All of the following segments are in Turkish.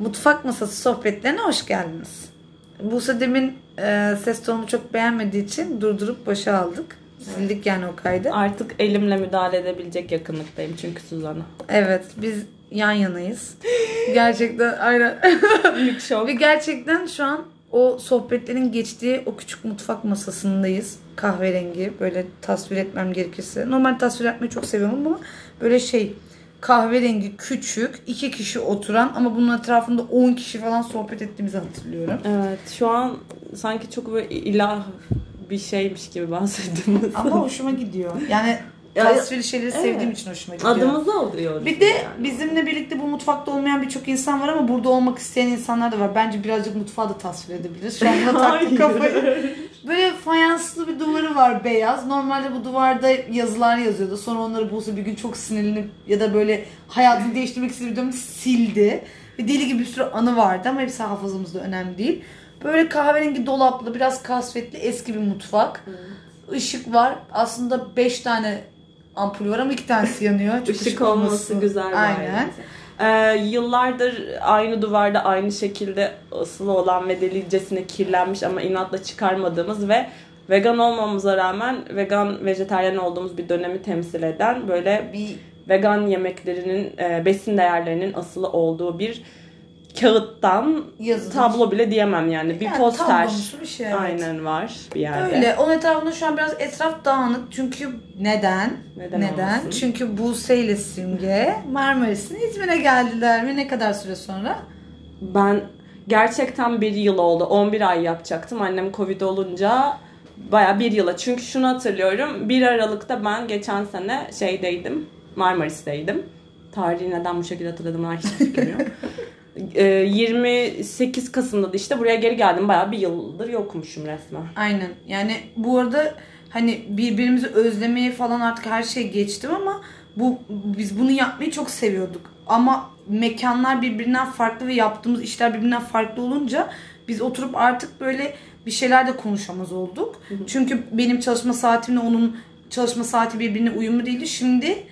Mutfak masası sohbetlerine hoş geldiniz. Buse demin e, ses tonumu çok beğenmediği için durdurup başa aldık. Sildik yani o kaydı. Artık elimle müdahale edebilecek yakınlıktayım çünkü Suzan'a. Evet biz yan yanayız. Gerçekten aynen. Büyük şok. Ve gerçekten şu an o sohbetlerin geçtiği o küçük mutfak masasındayız. Kahverengi böyle tasvir etmem gerekirse. Normal tasvir etmeyi çok seviyorum ama böyle şey kahverengi küçük iki kişi oturan ama bunun etrafında 10 kişi falan sohbet ettiğimizi hatırlıyorum. Evet şu an sanki çok böyle ilah bir şeymiş gibi bahsediyorsunuz. Ama hoşuma gidiyor. Yani Tasvir şeyleri Evet. sevdiğim için hoşuma gidiyor. Adımızı alıyoruz. Bir de yani. bizimle birlikte bu mutfakta olmayan birçok insan var ama burada olmak isteyen insanlar da var. Bence birazcık mutfağı da tasvir edebiliriz. Şu anda Hayır. kafayı. Böyle fayanslı bir duvarı var beyaz. Normalde bu duvarda yazılar yazıyordu. Sonra onları Buse bir gün çok sinirlenip ya da böyle hayatını değiştirmek istediği bir dönemde sildi. Ve deli gibi bir sürü anı vardı ama hepsi hafızamızda önemli değil. Böyle kahverengi dolaplı, biraz kasvetli eski bir mutfak. Işık var. Aslında 5 tane ampul var ama 2 tanesi yanıyor. Çok Işık olması güzel bir Aynen. Ee, yıllardır aynı duvarda aynı şekilde asılı olan ve delicesine kirlenmiş ama inatla çıkarmadığımız ve vegan olmamıza rağmen vegan vejetaryen olduğumuz bir dönemi temsil eden böyle Bir vegan yemeklerinin e, besin değerlerinin asılı olduğu bir kağıttan yazı. tablo bile diyemem yani bir Yani poster bir şey, evet. aynen var bir yerde. Öyle. Onun etrafında şu an biraz etraf dağınık. Çünkü neden? Neden Neden? olmasın? Çünkü Buse ile Simge Marmaris'in İzmir'e geldiler mi? Ne kadar süre sonra? Ben gerçekten bir yıl oldu. 11 ay yapacaktım. Annem Covid olunca baya bir yıla. Çünkü şunu hatırlıyorum. 1 Aralık'ta ben geçen sene şeydeydim. Marmaris'teydim. Tarihi neden bu şekilde hatırladım hiç fikrim yok. Ee, 28 Kasım'da da işte buraya geri geldim. Baya bir yıldır yokmuşum resmen. Aynen. Yani bu arada hani birbirimizi özlemeye falan artık her şey geçtim ama bu biz bunu yapmayı çok seviyorduk. Ama mekanlar birbirinden farklı ve yaptığımız işler birbirinden farklı olunca biz oturup artık böyle bir şeyler de konuşamaz olduk. Çünkü benim çalışma saatimle onun çalışma saati birbirine uyumlu değildi. Şimdi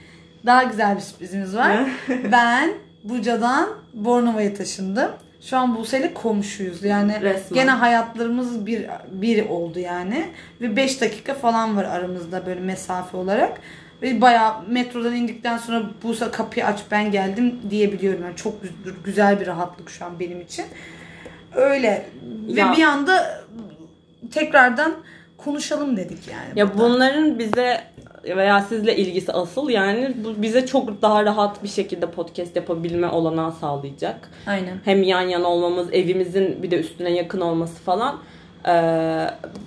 daha güzel bir sürprizimiz var. ben Buca'dan Bornova'ya taşındım. Şu an Buse'yle komşuyuz. Yani Resmen. gene hayatlarımız bir, bir oldu yani. Ve 5 dakika falan var aramızda böyle mesafe olarak. Ve bayağı metrodan indikten sonra Buse kapıyı aç ben geldim diyebiliyorum. Yani çok gü- güzel bir rahatlık şu an benim için. Öyle. Ya- Ve bir anda tekrardan konuşalım dedik yani. Ya burada. bunların bize veya sizle ilgisi asıl yani bu bize çok daha rahat bir şekilde podcast yapabilme olanağı sağlayacak. Aynen. Hem yan yana olmamız, evimizin bir de üstüne yakın olması falan. Ee,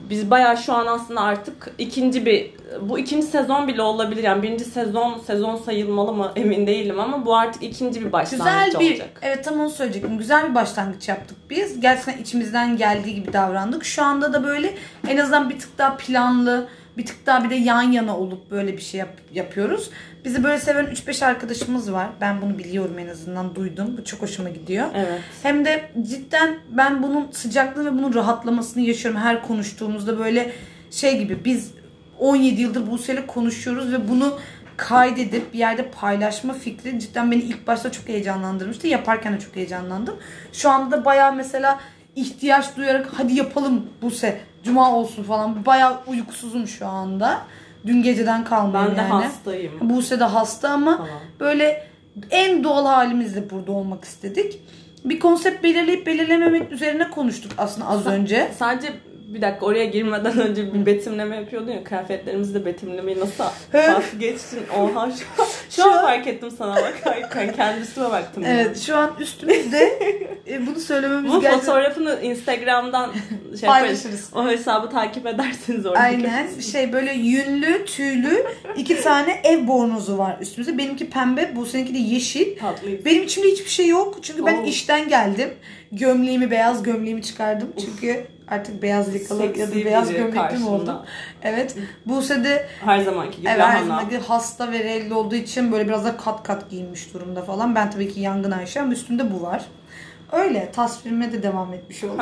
biz bayağı şu an aslında artık ikinci bir bu ikinci sezon bile olabilir yani birinci sezon sezon sayılmalı mı emin değilim ama bu artık ikinci bir başlangıç Güzel bir, olacak. evet tam onu söyleyecektim. Güzel bir başlangıç yaptık biz. Gerçekten içimizden geldiği gibi davrandık. Şu anda da böyle en azından bir tık daha planlı, bir tık daha bir de yan yana olup böyle bir şey yap- yapıyoruz. Bizi böyle seven 3-5 arkadaşımız var. Ben bunu biliyorum en azından duydum. Bu çok hoşuma gidiyor. Evet. Hem de cidden ben bunun sıcaklığı ve bunun rahatlamasını yaşıyorum her konuştuğumuzda böyle şey gibi biz 17 yıldır Buse'yle konuşuyoruz ve bunu kaydedip bir yerde paylaşma fikri cidden beni ilk başta çok heyecanlandırmıştı. Yaparken de çok heyecanlandım. Şu anda da bayağı mesela ihtiyaç duyarak hadi yapalım Buse cuma olsun falan. Bayağı uykusuzum şu anda. Dün geceden kalmayayım Ben de yani. hastayım. Buse de hasta ama Falan. böyle en doğal halimizle burada olmak istedik. Bir konsept belirleyip belirlememek üzerine konuştuk aslında az önce. Sadece bir dakika oraya girmeden önce bir betimleme yapıyordun ya kıyafetlerimizi de betimlemeyi nasıl pas geçtin oha şu an, şu an fark ettim sana bakarken kendi üstüme baktım. yani. Evet şu an üstümüzde e, bunu söylememiz Bu gerçekten... fotoğrafını Instagram'dan şey Paylaşırız. O hesabı takip edersiniz orada. Aynen şey böyle yünlü tüylü iki tane ev bornozu var üstümüzde. Benimki pembe bu seninki de yeşil. Tatlıyız. Benim içimde hiçbir şey yok. Çünkü ben Oo. işten geldim. Gömleğimi, beyaz gömleğimi çıkardım. Çünkü artık beyaz yakalı ya da beyaz gömlekli mi oldum? Evet. Buse de Her zamanki gibi Evet, her zamanki hasta ve relli olduğu için böyle biraz da kat kat giyinmiş durumda falan. Ben tabii ki yangın Ayşe ama üstümde bu var. Öyle tasvirime de devam etmiş oldum.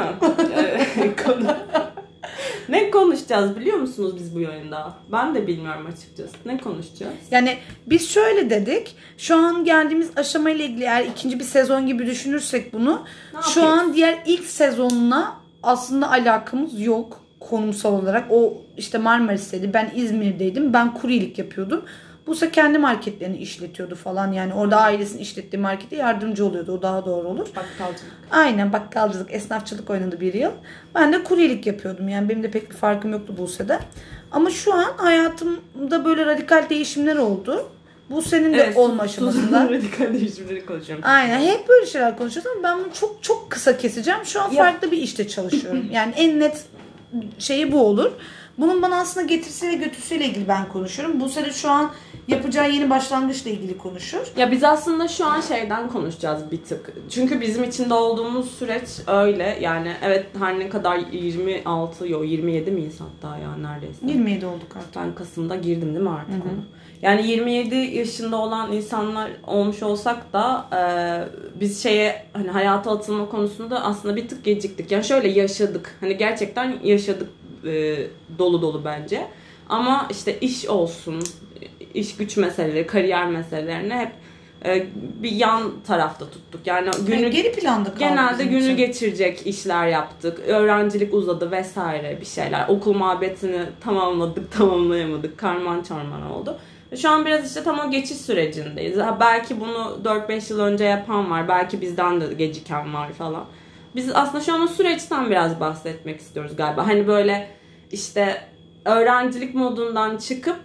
Konu. ne konuşacağız biliyor musunuz biz bu yayında? Ben de bilmiyorum açıkçası. Ne konuşacağız? Yani biz şöyle dedik. Şu an geldiğimiz aşamayla ilgili eğer ikinci bir sezon gibi düşünürsek bunu. Ne şu yapıyoruz? an diğer ilk sezonuna aslında alakamız yok konumsal olarak. O işte Marmaris'teydi. Ben İzmir'deydim. Ben kuryelik yapıyordum. Buse kendi marketlerini işletiyordu falan. Yani orada ailesinin işlettiği markete yardımcı oluyordu. O daha doğru olur. Bakkalcılık. Aynen bakkalcılık, esnafçılık oynadı bir yıl. Ben de kuryelik yapıyordum. Yani benim de pek bir farkım yoktu Buse'de. Ama şu an hayatımda böyle radikal değişimler oldu. Buse'nin de olma aşamasında. Radikal değişimleri konuşuyorum. Aynen hep böyle şeyler konuşuyoruz ama ben bunu çok çok kısa keseceğim. Şu an Ya- farklı bir işte çalışıyorum. Yani en net şeyi bu olur. Bunun bana aslında getirisi ve götürüsüyle ilgili ben konuşuyorum. Buse de şu an yapacağı yeni başlangıçla ilgili konuşur. Ya biz aslında şu an şeyden konuşacağız bir tık. Çünkü bizim içinde olduğumuz süreç öyle. Yani evet her ne kadar 26 yok 27 miyiz hatta ya neredeyse. 27 olduk artık. Ben Kasım'da girdim değil mi artık ona? Yani 27 yaşında olan insanlar olmuş olsak da e, biz şeye hani hayata atılma konusunda aslında bir tık geciktik. Yani şöyle yaşadık. Hani gerçekten yaşadık e, dolu dolu bence. Ama işte iş olsun, iş güç meseleleri, kariyer meselelerini hep e, bir yan tarafta tuttuk. Yani günü Yani geri planda kaldı Genelde günü için. geçirecek işler yaptık. Öğrencilik uzadı vesaire bir şeyler. Okul muhabbetini tamamladık, tamamlayamadık. Karman çorman oldu. Şu an biraz işte tam o geçiş sürecindeyiz. Ha, belki bunu 4-5 yıl önce yapan var. Belki bizden de geciken var falan. Biz aslında şu an o süreçten biraz bahsetmek istiyoruz galiba. Hani böyle işte öğrencilik modundan çıkıp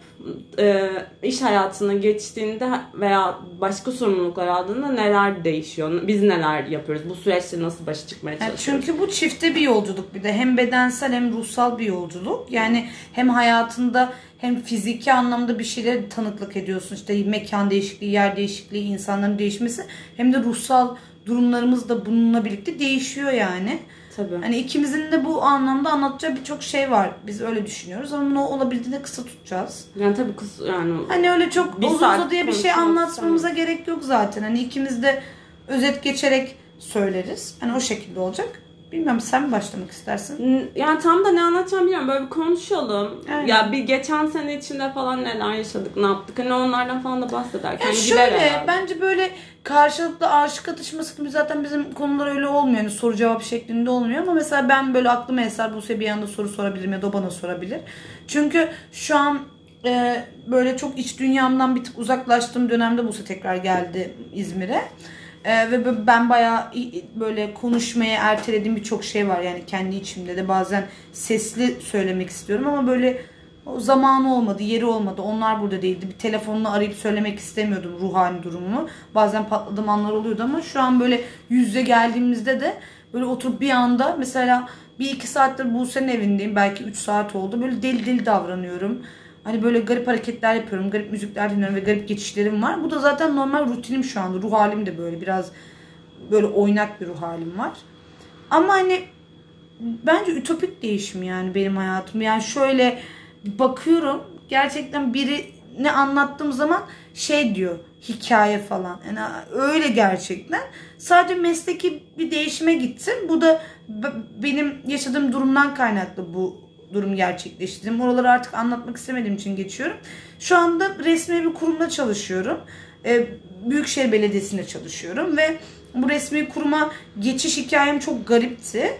e, iş hayatına geçtiğinde veya başka sorumluluklar aldığında neler değişiyor? Biz neler yapıyoruz? Bu süreçte nasıl başa çıkmaya Yani çalışıyoruz? çünkü bu çifte bir yolculuk bir de hem bedensel hem ruhsal bir yolculuk. Yani hem hayatında hem fiziki anlamda bir şeylere tanıklık ediyorsun. İşte mekan değişikliği, yer değişikliği, insanların değişmesi hem de ruhsal durumlarımız da bununla birlikte değişiyor yani. Tabii. Hani ikimizin de bu anlamda anlatacağı birçok şey var. Biz öyle düşünüyoruz ama bunu olabildiğince kısa tutacağız. Yani tabii kız yani Hani öyle çok Bir uzun uzadıya bir şey anlatmamıza gerek yok zaten. Hani ikimiz de özet geçerek söyleriz. Hani o şekilde olacak. Bilmem sen mi başlamak istersin? Yani tam da ne anlatacağım bilmiyorum. Böyle bir konuşalım. Aynen. Ya bir geçen sene içinde falan neler yaşadık, ne yaptık. Hani onlardan falan da bahsederken Yani şöyle bence böyle karşılıklı aşık atışması gibi zaten bizim konular öyle olmuyor. Yani soru cevap şeklinde olmuyor ama mesela ben böyle aklıma eser Buse bir anda soru sorabilirim ya da bana sorabilir. Çünkü şu an e, böyle çok iç dünyamdan bir tık uzaklaştığım dönemde Buse tekrar geldi İzmir'e. E, ve ben bayağı böyle konuşmaya ertelediğim birçok şey var yani kendi içimde de bazen sesli söylemek istiyorum ama böyle o zamanı olmadı, yeri olmadı. Onlar burada değildi. Bir telefonla arayıp söylemek istemiyordum ruh hali durumumu. Bazen patladığım anlar oluyordu ama şu an böyle yüz yüze geldiğimizde de böyle oturup bir anda mesela bir iki saattir Buse'nin evindeyim. Belki üç saat oldu. Böyle deli deli davranıyorum. Hani böyle garip hareketler yapıyorum. Garip müzikler dinliyorum ve garip geçişlerim var. Bu da zaten normal rutinim şu anda. Ruh halim de böyle biraz böyle oynak bir ruh halim var. Ama hani bence ütopik değişim yani benim hayatım. Yani şöyle bakıyorum gerçekten biri ne anlattığım zaman şey diyor hikaye falan. Yani öyle gerçekten. Sadece mesleki bir değişime gittim. Bu da benim yaşadığım durumdan kaynaklı bu durum gerçekleştirdim. Oraları artık anlatmak istemediğim için geçiyorum. Şu anda resmi bir kurumda çalışıyorum. Ee, Büyükşehir Belediyesi'nde çalışıyorum ve bu resmi kuruma geçiş hikayem çok garipti.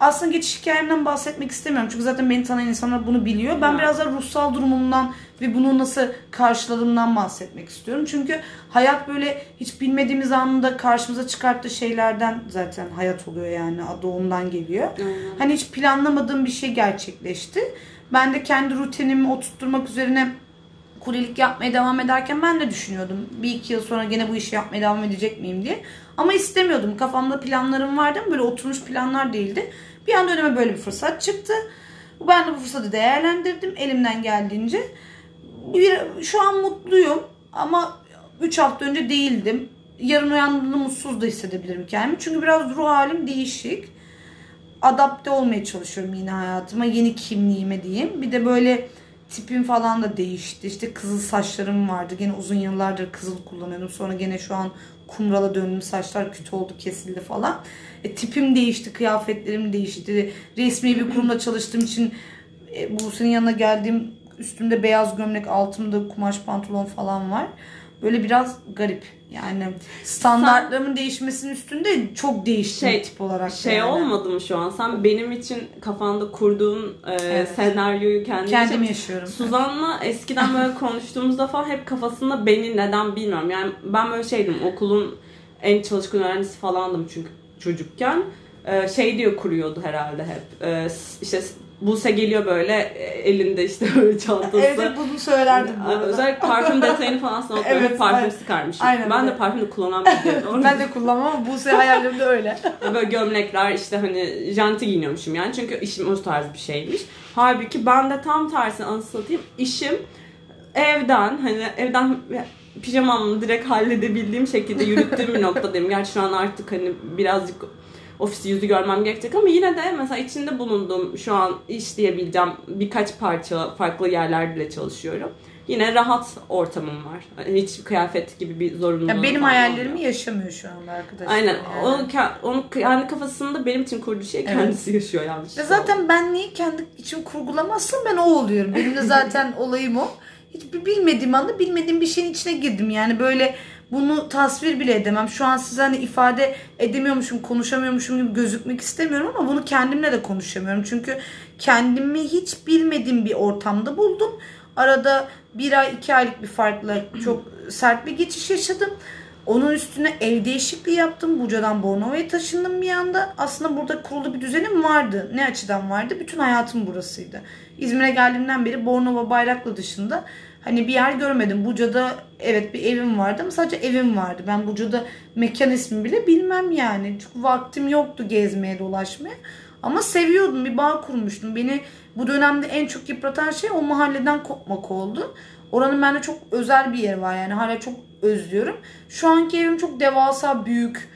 Aslında geçiş hikayemden bahsetmek istemiyorum. Çünkü zaten beni tanıyan insanlar bunu biliyor. Ben biraz da ruhsal durumumdan ve bunu nasıl karşıladığımdan bahsetmek istiyorum. Çünkü hayat böyle hiç bilmediğimiz anında karşımıza çıkarttığı şeylerden zaten hayat oluyor yani. Adı ondan geliyor. Aynen. Hani hiç planlamadığım bir şey gerçekleşti. Ben de kendi rutinimi oturtturmak üzerine kuryelik yapmaya devam ederken ben de düşünüyordum. Bir iki yıl sonra gene bu işi yapmaya devam edecek miyim diye. Ama istemiyordum. Kafamda planlarım vardı ama böyle oturmuş planlar değildi. Bir anda önüme böyle bir fırsat çıktı. Ben de bu fırsatı değerlendirdim elimden geldiğince. Bir, şu an mutluyum ama 3 hafta önce değildim. Yarın uyandığımda mutsuz da hissedebilirim kendimi. Çünkü biraz ruh halim değişik. Adapte olmaya çalışıyorum yine hayatıma. Yeni kimliğime diyeyim. Bir de böyle tipim falan da değişti. İşte kızıl saçlarım vardı. Gene uzun yıllardır kızıl kullanıyordum. Sonra gene şu an kumrala döndüm. Saçlar kötü oldu, kesildi falan. E, tipim değişti, kıyafetlerim değişti. Resmi bir kurumda çalıştığım için e, Buse'nin yanına geldiğim üstümde beyaz gömlek altımda kumaş pantolon falan var. Böyle biraz garip. Yani standartlarımın değişmesinin üstünde çok değiştim Şey- tip olarak. Şey yani. olmadı mı şu an? Sen benim için kafanda kurduğun e, Evet. senaryoyu kendin Kendim için- yaşıyorum. Suzan'la eskiden böyle konuştuğumuzda falan hep kafasında beni neden bilmiyorum. Yani ben böyle şeydim okulun en çalışkan öğrencisi falandım çünkü çocukken. Ee, şey diyor kuruyordu herhalde hep. S- işte Buse geliyor böyle e, elinde işte böyle çantası. Evet bunu söylerdim bu arada. Özellikle parfüm detayını falan sana Evet, parfüm aynen. sıkarmışım. Aynen ben de öyle. parfüm de kullanan biriydim. ben de kullanmam ama Buse hayallerimde öyle. Böyle gömlekler işte hani janti giyiniyormuşum yani çünkü işim o tarz bir şeymiş. Halbuki ben de tam tersi anı satayım işim evden hani evden pijamamla direkt halledebildiğim şekilde yürüttüğüm bir noktadayım. Gerçi şu an artık hani birazcık ofis yüzü görmem gerekecek ama yine de mesela içinde bulunduğum şu an iş diyebileceğim birkaç parça farklı yerlerde çalışıyorum. Yine rahat ortamım var. Hani hiç kıyafet gibi bir zorunluluğum Ya benim hayallerimi olmuyor. yaşamıyor şu anda arkadaşlar. Aynen. yani. Onu, ke- onu kendi kafasında benim için kurduğu şey Evet. kendisi yaşıyor yanlış. Ve zaten ben niye kendi için kurgulamazsam ben o oluyorum. Benim de zaten olayım o. Hiç bilmediğim anda bilmediğim bir şeyin içine girdim. Yani böyle bunu tasvir bile edemem. Şu an size hani ifade edemiyormuşum, konuşamıyormuşum gibi gözükmek istemiyorum ama bunu kendimle de konuşamıyorum. Çünkü kendimi hiç bilmediğim bir ortamda buldum. Arada bir ay, iki aylık bir farkla çok sert bir geçiş yaşadım. Onun üstüne ev değişikliği yaptım. Buca'dan Bornova'ya taşındım bir anda. Aslında burada kurulu bir düzenim vardı. Ne açıdan vardı? Bütün hayatım burasıydı. İzmir'e geldiğimden beri Bornova Bayraklı dışında hani bir yer görmedim. Buca'da evet bir evim vardı ama sadece evim vardı. Ben Buca'da mekan ismi bile bilmem yani. Çünkü vaktim yoktu gezmeye dolaşmaya. Ama seviyordum. Bir bağ kurmuştum. Beni bu dönemde en çok yıpratan şey o mahalleden kopmak oldu. Oranın bende çok özel bir yeri var yani. Hala çok özlüyorum. Şu anki evim çok devasa, büyük.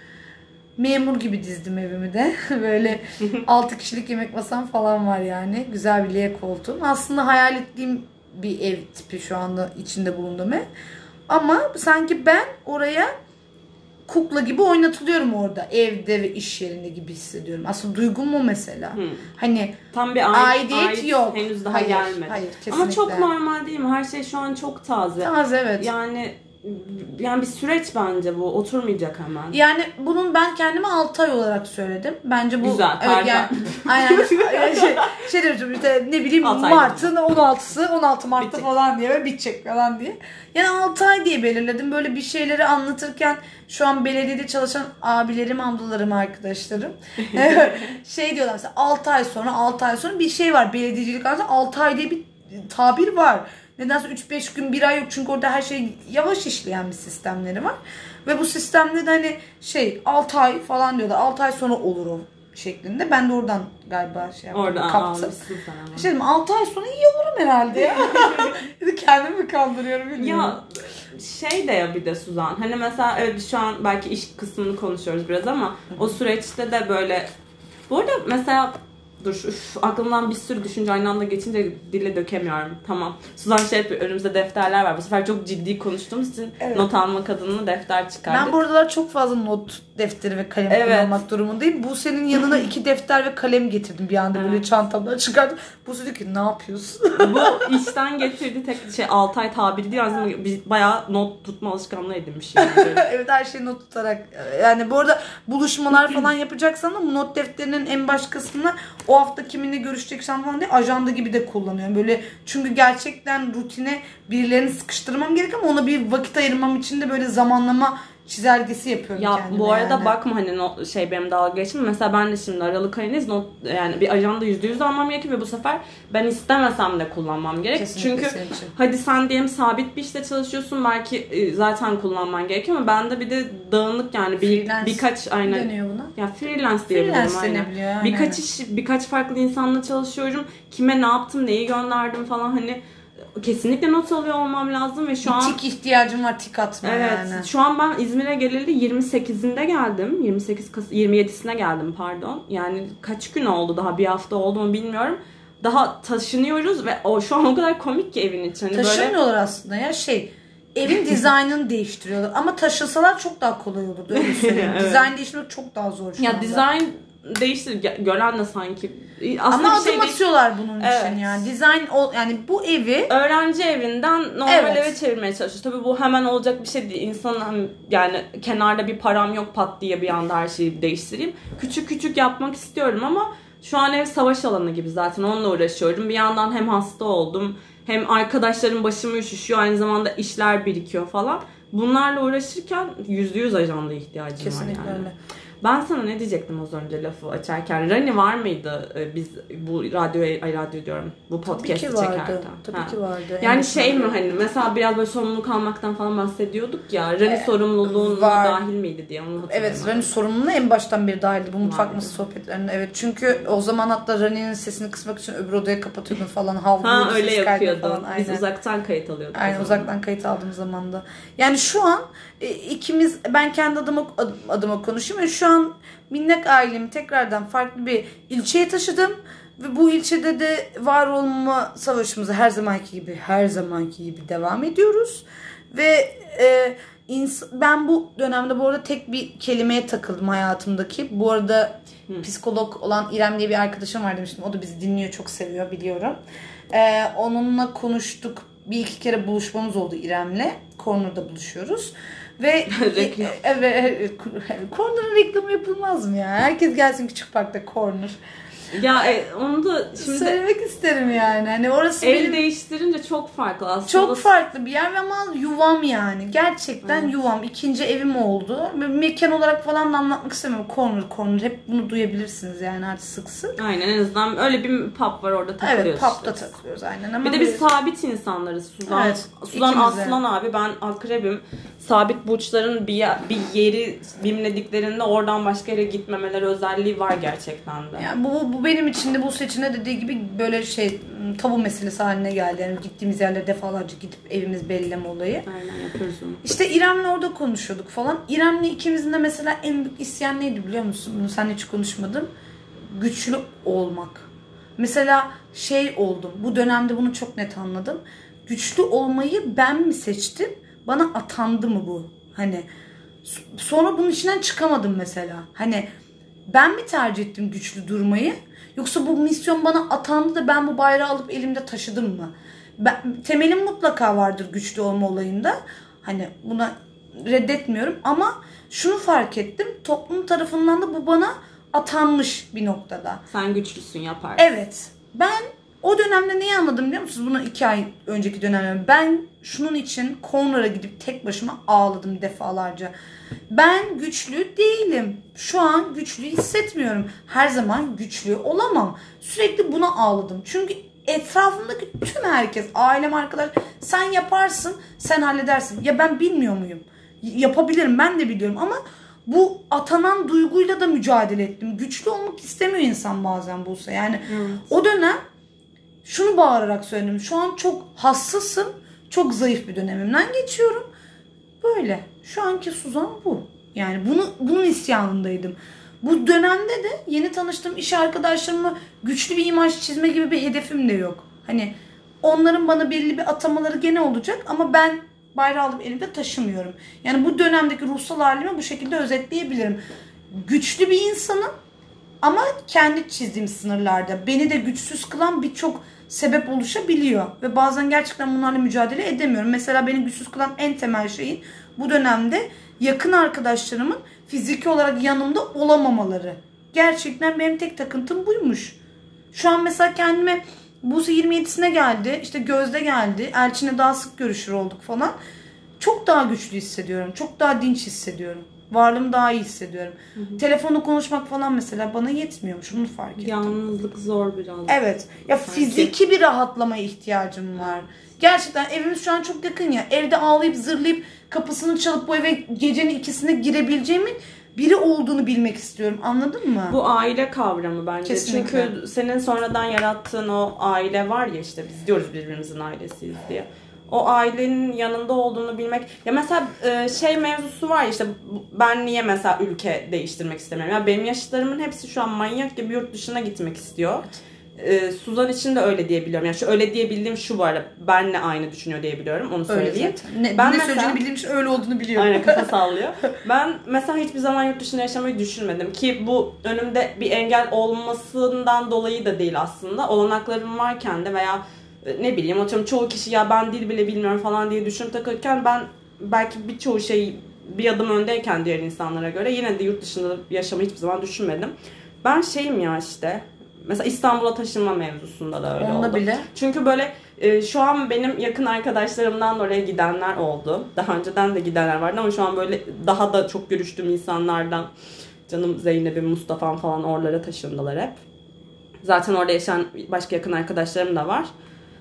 Memur gibi dizdim evimi de. Böyle 6 kişilik yemek masam falan var yani. Güzel bir L koltuğum. Aslında hayal ettiğim bir ev tipi şu anda içinde bulunduğum ev. Ama sanki ben oraya kukla gibi oynatılıyorum orada. Evde ve iş yerinde gibi hissediyorum. Aslında duygum o mesela. Hı. Hani Tam bir ait, Aidiyet ait yok. henüz daha Hayır, gelmedi. hayır, Ama çok kesinlikle. normal değil mi? Her şey şu an çok taze. az evet. Yani yani bir süreç bence bu. Oturmayacak hemen. Yani bunun ben kendime 6 ay olarak söyledim. Bence bu Güzel, evet pardon. yani aynen şey, şey demiştim işte ne bileyim Mart'ın 16'sı 16 Mart'ta Bitecek. falan diye ve bitecek falan diye. Yani 6 ay diye belirledim. Böyle bir şeyleri anlatırken şu an belediyede çalışan abilerim, ablalarım, arkadaşlarım şey diyorlar mesela 6 ay sonra 6 ay sonra bir şey var. Belediyecilik arasında 6 ay diye bir tabir var. Nedense 3-5 gün bir ay yok çünkü orada her şey yavaş işleyen bir sistemleri var. Ve bu sistemde de hani şey 6 ay falan diyorlar. 6 ay sonra olur o şeklinde. Ben de oradan galiba şey yaptım, Oradan kaptım. Şey dedim 6 ay sonra iyi olurum herhalde ya. Kendimi mi kandırıyorum bilmiyorum. Ya şey de ya bir de Suzan. Hani mesela evet şu an belki iş kısmını konuşuyoruz biraz ama o süreçte de böyle bu arada mesela dur üf, aklımdan bir sürü düşünce aynı anda geçince dile dökemiyorum. Tamam. Suzan şey yapıyor. Önümüzde defterler var. Bu sefer çok ciddi konuştuğumuz için Evet. not almak adına defter çıkardık. Ben bu aralar çok fazla not defteri ve kalem Evet. kullanmak durumundayım. Bu senin yanına iki defter ve kalem getirdim bir anda böyle çantamdan çıkardım. Bu diyor ki ne yapıyorsun? bu işten getirdiği tek şey 6 ay tabiri değil. Aslında bayağı not tutma alışkanlığı edinmiş. Yani. evet her şeyi not tutarak. Yani bu arada buluşmalar falan yapacaksan da bu not defterinin en baş kısmını o hafta kiminle görüşeceksen falan diye ajanda gibi de kullanıyorum. Böyle çünkü gerçekten rutine birilerini sıkıştırmam gerek ama ona bir vakit ayırmam için de böyle zamanlama çizelgesi yapıyorum Ya kendime bu arada yani. bakma hani not, şey benim dalga geçim. Mesela ben de şimdi Aralık ayındayız. Not, yani bir ajanda %100 almam gerekiyor ve bu sefer ben istemesem de kullanmam gerek. Kesinlikle Çünkü için. hadi sen diyelim sabit bir işte çalışıyorsun belki e, zaten kullanman gerekiyor ama bende bir de dağınık yani bir, Freelance birkaç aynen deniyor buna. ya freelance diyebilirim Freelance aynen. aynen. Birkaç iş, birkaç farklı insanla çalışıyorum. Kime ne yaptım, neyi gönderdim falan hani kesinlikle not alıyor olmam lazım ve şu Bir an tik ihtiyacım var tik atma Evet. yani. Şu an ben İzmir'e geleli 28'inde geldim. 28 Kas 27'sine geldim pardon. Yani kaç gün oldu daha bir hafta oldu mu bilmiyorum. Daha taşınıyoruz ve o şu an o kadar komik ki evin içi. Hani böyle Taşınmıyorlar aslında ya şey evin dizaynını değiştiriyorlar ama taşısalar çok daha kolay olurdu öyle söyleyeyim. Evet. Dizayn değiştirmek çok daha zor şu ya anda. dizayn değiştir. Gören de sanki aslında Ama bir şey adım atıyorlar bunun Evet. için yani. Dizayn ol yani bu evi öğrenci evinden normal Evet. eve çevirmeye çalışıyor. Tabii bu hemen olacak bir şey değil. İnsanın hem- yani kenarda bir param yok pat diye bir anda her şeyi değiştireyim. Küçük küçük yapmak istiyorum ama şu an ev savaş alanı gibi zaten onunla uğraşıyorum. Bir yandan hem hasta oldum hem arkadaşlarım başımı üşüşüyor aynı zamanda işler birikiyor falan. Bunlarla uğraşırken yüzde yüz ajanda ihtiyacım kesinlikle var yani. öyle. Ben sana ne diyecektim az önce lafı açarken? Rani var mıydı e, biz bu radyoya, ay radyo diyorum bu Tabii podcast'ı ki vardı. çekerken? Tabii Ha. ki vardı. En Yani başından şey mi hani mesela biraz böyle sorumluluk almaktan falan bahsediyorduk ya. Rani E, sorumluluğuna var. dahil miydi diye onu. Evet Rani sorumluluğuna en baştan beri dahildi bu mutfak Vardı. masası sohbetlerinde. Evet çünkü o zaman hatta Rani'nin sesini kısmak için öbür odaya kapatıyordun falan. Havluyordun, Ha öyle ses kaydını yapıyordu. Falan. Biz Aynen. uzaktan kayıt alıyorduk. o Aynen zaman. uzaktan kayıt aldığım zaman da. Yani şu an e, ikimiz ben kendi adıma ad- adıma konuşayım. ve şu an minnak ailemi tekrardan farklı bir ilçeye taşıdım ve bu ilçede de var olma savaşımıza her zamanki gibi her zamanki gibi devam ediyoruz. Ve e, ben bu dönemde bu arada tek bir kelimeye takıldım hayatımdaki. Bu arada psikolog olan İrem diye bir arkadaşım var demiştim. O da bizi dinliyor, çok seviyor biliyorum. E, onunla konuştuk. Bir iki kere buluşmamız oldu İrem'le. Corner'da buluşuyoruz. Ve Reklam. evet, Corner'ın reklamı yapılmaz mı ya? Herkes gelsin Küçük Park'ta Corner. Ya e, onu da şimdi Söylemek isterim yani. Hani orası el benim değiştirince çok farklı aslında. çok farklı bir yer ve ama yuvam yani. Gerçekten yuvam. İkinci evim oldu. Mekan olarak falan da anlatmak istemiyorum. Corner corner. Hep bunu duyabilirsiniz yani artık sık sık. Aynen en azından öyle bir pub var orada takılıyoruz. Evet pub'da işte. takılıyoruz aynen. Ama Bir de biz böyle- sabit insanlarız. Suzan, Evet, Suzan ikimiz de. Aslan abi ben akrebim. Sabit burçların bir, yer- bir yeri bimlediklerinde oradan başka yere gitmemeleri özelliği var gerçekten de. Yani bu, bu benim için de bu seçine dediği gibi böyle şey tabu meselesi haline geldi. Yani gittiğimiz yerlere defalarca gidip evimiz belleme olayı. Aynen yapıyoruz onu. İşte İrem'le orada konuşuyorduk falan. İrem'le ikimizin de mesela en büyük isyan neydi biliyor musun? Bunu seninle hiç konuşmadım. Güçlü olmak. Mesela şey oldum. Bu dönemde bunu çok net anladım. Güçlü olmayı ben mi seçtim? Bana atandı mı bu? Hani sonra bunun içinden çıkamadım mesela. Hani ben mi tercih ettim güçlü durmayı? Yoksa bu misyon bana atandı da ben bu bayrağı alıp elimde taşıdım mı? Ben, temelim mutlaka vardır güçlü olma olayında. Hani buna reddetmiyorum ama şunu fark ettim. Toplum tarafından da bu bana atanmış bir noktada. Sen güçlüsün yaparsın. Evet. Ben o dönemde neyi anladım biliyor musunuz? Bunu iki ay önceki dönemde. Ben şunun için Corner'a gidip tek başıma ağladım defalarca. Ben güçlü değilim. Şu an güçlü hissetmiyorum. Her zaman güçlü olamam. Sürekli buna ağladım. Çünkü etrafımdaki tüm herkes, ailem, arkadaş sen yaparsın, sen halledersin. Ya ben bilmiyor muyum? Yapabilirim ben de biliyorum ama bu atanan duyguyla da mücadele ettim. Güçlü olmak istemiyor insan bazen Buse. Yani o dönem şunu bağırarak söyledim. Şu an çok hassasım. Çok zayıf bir dönemimden geçiyorum. Böyle. Şu anki Suzan bu. Yani bunu bunun isyanındaydım. Bu dönemde de yeni tanıştığım iş arkadaşlarıma güçlü bir imaj çizme gibi bir hedefim de yok. Hani onların bana belli bir atamaları gene olacak ama ben bayrağı alıp elimde taşımıyorum. Yani bu dönemdeki ruhsal halimi bu şekilde özetleyebilirim. Güçlü bir insanım ama kendi çizdiğim sınırlarda beni de güçsüz kılan birçok sebep oluşabiliyor. Ve bazen gerçekten bunlarla mücadele edemiyorum. Mesela beni güçsüz kılan en temel şeyin bu dönemde yakın arkadaşlarımın fiziki olarak yanımda olamamaları. Gerçekten benim tek takıntım buymuş. Şu an mesela kendime Buse 27'sine geldi. işte Gözde geldi. Elçin'le daha sık görüşür olduk falan. Çok daha güçlü hissediyorum. Çok daha dinç hissediyorum. Varlığımı daha iyi hissediyorum. Telefonla konuşmak falan mesela bana yetmiyormuş. Bunu fark ettim. Yalnızlık zor biraz. Evet. Ya Sanki. fiziki bir rahatlamaya ihtiyacım var. Gerçekten evimiz şu an çok yakın ya. Evde ağlayıp zırlayıp kapısını çalıp bu eve gecenin ikisinde girebileceğimin biri olduğunu bilmek istiyorum. Anladın mı? Bu aile kavramı bence. Kesinlikle. Çünkü senin sonradan yarattığın o aile var ya işte biz diyoruz birbirimizin ailesiyiz diye. O ailenin yanında olduğunu bilmek. Ya mesela e, şey mevzusu var işte ben niye mesela ülke değiştirmek istemiyorum. Ya benim yaşıtlarımın hepsi şu an manyak gibi yurt dışına gitmek istiyor. e, Suzan için de öyle diyebiliyorum. Yani şu öyle diyebildiğim şu var. Benle aynı düşünüyor diyebiliyorum. Onu Öyle söyleyeyim. Ne, Ben ne mesela- söyleyeceğini bildiğim için öyle olduğunu biliyorum. Aynen kafa sallıyor. Ben mesela hiçbir zaman yurt dışında yaşamayı düşünmedim ki bu önümde bir engel olmasından dolayı da değil aslında. Olanaklarım varken de veya ne bileyim atıyorum çoğu kişi ya ben dil bile bilmiyorum falan diye düşünüp takılırken ben belki birçoğu şey bir adım öndeyken diğer insanlara göre yine de yurt dışında yaşamayı hiçbir zaman düşünmedim. Ben şeyim ya işte mesela İstanbul'a taşınma mevzusunda da öyle Onda oldu. bile. Çünkü böyle e, şu an benim yakın arkadaşlarımdan da oraya gidenler oldu. Daha önceden de gidenler vardı ama şu an böyle daha da çok görüştüğüm insanlardan canım Zeynep'im, Mustafa'm falan oralara taşındılar hep. Zaten orada yaşayan başka yakın arkadaşlarım da var.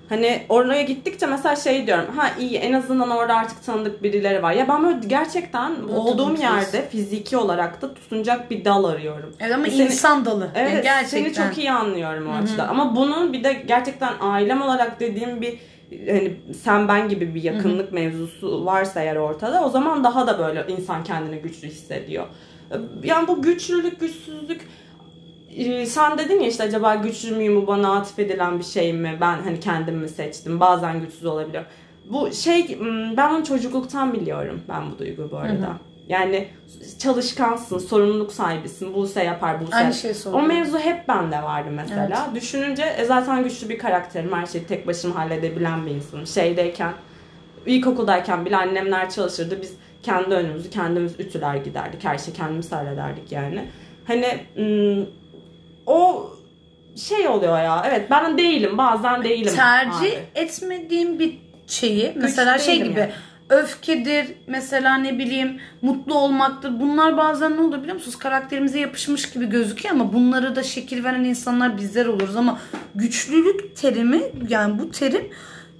Hani oraya gittikçe mesela şey diyorum. Ha iyi en azından orada artık tanıdık birileri var. Ya ben böyle gerçekten Burada olduğum tutuyorsun. yerde fiziki olarak da tutunacak bir dal arıyorum. Evet ama Seni- insan dalı. Evet Yani gerçekten. seni çok iyi anlıyorum o açıdan. Ama bunun bir de gerçekten ailem olarak dediğim bir hani sen ben gibi bir yakınlık mevzusu varsa eğer ortada o zaman daha da böyle insan kendini güçlü hissediyor. Yani bu güçlülük, güçsüzlük e, sen dedin ya işte acaba güçlü müyüm bu bana atıf edilen bir şey mi? Ben hani kendim mi seçtim? Bazen güçsüz olabiliyorum. Bu şey m, ben onu çocukluktan biliyorum ben bu duyguyu bu arada. Yani çalışkansın, sorumluluk sahibisin. Buse yapar, Buse. Aynı şey O soruyorum. mevzu hep bende vardı mesela. Düşününce e, zaten güçlü bir karakterim. Her şeyi tek başıma halledebilen bir insanım. Şeydeyken, ilkokuldayken bile annemler çalışırdı. Biz kendi önümüzü kendimiz ütüler giderdik. Her şeyi kendimiz hallederdik yani. Hani ım, o şey oluyor ya. Evet ben değilim. Bazen değilim. tercih abi. etmediğim bir şeyi mesela şey gibi yani. öfkedir mesela ne bileyim mutlu olmaktır bunlar bazen ne olur biliyor musunuz karakterimize yapışmış gibi gözüküyor ama bunları da şekil veren insanlar bizler oluruz ama güçlülük terimi yani bu terim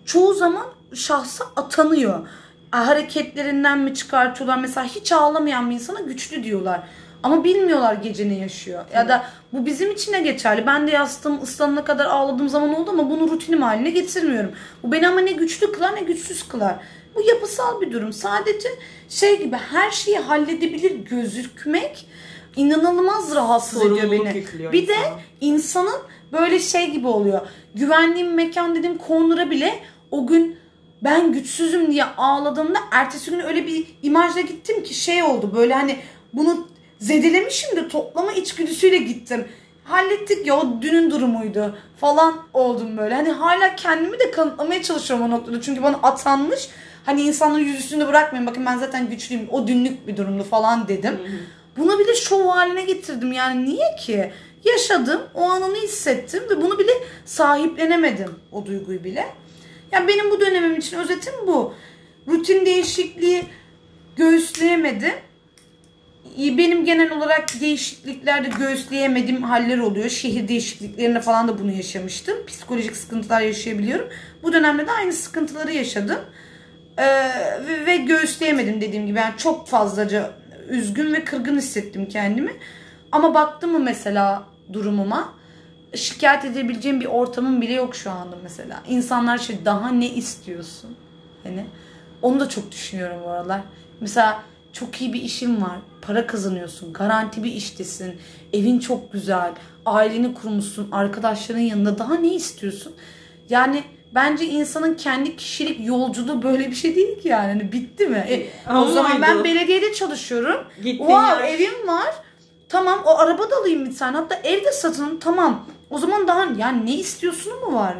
çoğu zaman şahsa atanıyor hareketlerinden mi çıkartıyorlar mesela hiç ağlamayan bir insana güçlü diyorlar ama bilmiyorlar gece ne yaşıyor. Ya da bu bizim için de geçerli. Ben de yastığım ıslanana kadar ağladığım zaman oldu ama bunu rutinim haline getirmiyorum. Bu beni ama ne güçlü kılar ne güçsüz kılar. Bu yapısal bir durum. Sadece şey gibi her şeyi halledebilir gözükmek inanılmaz rahatsız ediyor beni. Bir de insanın böyle şey gibi oluyor. Güvendiğim mekan dediğim corner'a bile o gün ben güçsüzüm diye ağladığımda ertesi gün öyle bir imajla gittim ki şey oldu böyle hani bunu zedelemişim de toplama içgüdüsüyle gittim. Hallettik ya o dünün durumuydu falan oldum böyle. Hani hala kendimi de kanıtlamaya çalışıyorum o noktada. Çünkü bana atanmış. Hani insanların yüzüstünde bırakmayın bakın ben zaten güçlüyüm. O dünlük bir durumdu falan dedim. Bunu bile şov haline getirdim. Yani niye ki? Yaşadım, o anını hissettim ve bunu bile sahiplenemedim o duyguyu bile. Yani benim bu dönemim için özetim bu. Rutin değişikliği göğüsleyemedim. Benim genel olarak değişikliklerde göğüsleyemediğim haller oluyor. Şehir değişikliklerinde falan da bunu yaşamıştım. Psikolojik sıkıntılar yaşayabiliyorum. Bu dönemde de aynı sıkıntıları yaşadım. Ee, ve, ve göğüsleyemedim dediğim gibi. Yani çok fazlaca üzgün ve kırgın hissettim kendimi. Ama baktım mı mesela durumuma şikayet edebileceğim bir ortamım bile yok şu anda mesela. İnsanlar şey daha ne istiyorsun? Hani onu da çok düşünüyorum bu aralar. Mesela çok iyi bir işin var. Para kazanıyorsun. Garanti bir iştesin. Evin çok güzel. Aileni kurmuşsun. Arkadaşların yanında. Daha ne istiyorsun? Yani bence insanın kendi kişilik yolculuğu böyle bir şey değil ki yani. Hani bitti mi? E, o Ama zaman ben belediyede çalışıyorum. Gittiğin wow evim var. Tamam o araba da alayım bir tane. Hatta evde satın. Tamam. O zaman daha yani ne istiyorsun mu var?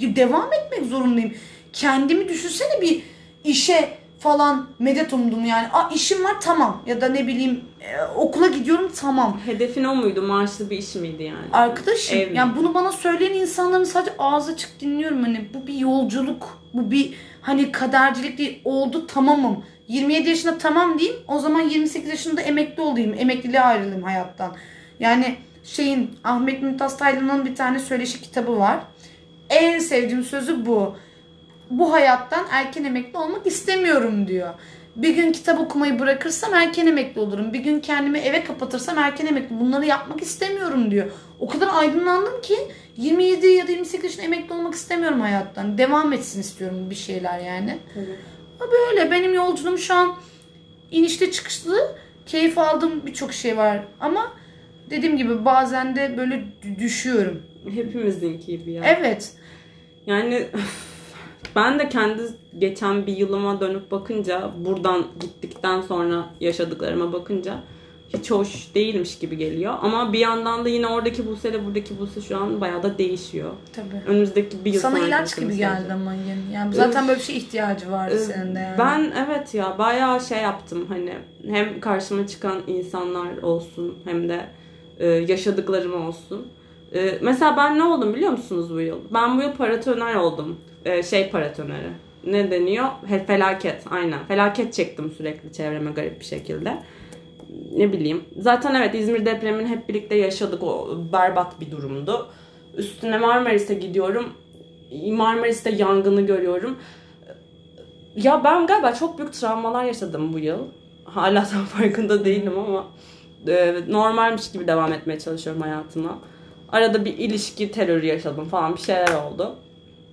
Devam etmek zorundayım. Kendimi düşünsene bir işe falan medet umdum yani. Aa işim var tamam. Ya da ne bileyim e, okula gidiyorum tamam. Hedefin o muydu? Maaşlı bir iş miydi yani? Arkadaşım Ev yani bunu bana söyleyen insanların sadece ağzı açık dinliyorum hani bu bir yolculuk. Bu bir hani kadercilik değil. Oldu tamamım. 27 yaşında tamam diyeyim. O zaman 28 yaşında emekli olayım. Emekliliğe ayrılayım hayattan. Yani şeyin Ahmet Mümtaz Taylan'ın bir tane söyleşi kitabı var. En sevdiğim sözü bu. Bu hayattan erken emekli olmak istemiyorum diyor. Bir gün kitap okumayı bırakırsam erken emekli olurum. Bir gün kendimi eve kapatırsam erken emekli. Bunları yapmak istemiyorum diyor. O kadar aydınlandım ki 27 ya da 28 yaşında emekli olmak istemiyorum hayattan. Devam etsin istiyorum bir şeyler yani. Ha Böyle benim yolculuğum şu an inişte çıkışlı. Keyif aldığım birçok şey var ama dediğim gibi bazen de böyle düşüyorum. Hepimizinki gibi ya. Evet. Yani ben de kendi geçen bir yılıma dönüp bakınca buradan gittikten sonra yaşadıklarıma bakınca hiç hoş değilmiş gibi geliyor. Ama bir yandan da yine oradaki Buse ile buradaki Buse şu an bayağı da değişiyor. Tabii. Önümüzdeki bir yıl Sana ilaç gibi sadece. geldi ama yani. yani zaten böyle bir şey ihtiyacı vardı Ee, senin de yani. Ben evet ya bayağı şey yaptım hani hem karşıma çıkan insanlar olsun hem de e, yaşadıklarım olsun. E, mesela ben ne oldum biliyor musunuz bu yıl? Ben bu yıl paratoner oldum. E, şey paratoneri. Ne deniyor? He, felaket aynen. Felaket çektim sürekli çevreme garip bir şekilde. Ne bileyim. Zaten evet İzmir depremini hep birlikte yaşadık. O berbat bir durumdu. Üstüne Marmaris'e gidiyorum. Marmaris'te yangını görüyorum. Ya ben galiba çok büyük travmalar yaşadım bu yıl. Hala tam farkında değilim ama e, normalmiş gibi devam etmeye çalışıyorum hayatıma. Arada bir ilişki terörü yaşadım falan bir şeyler oldu.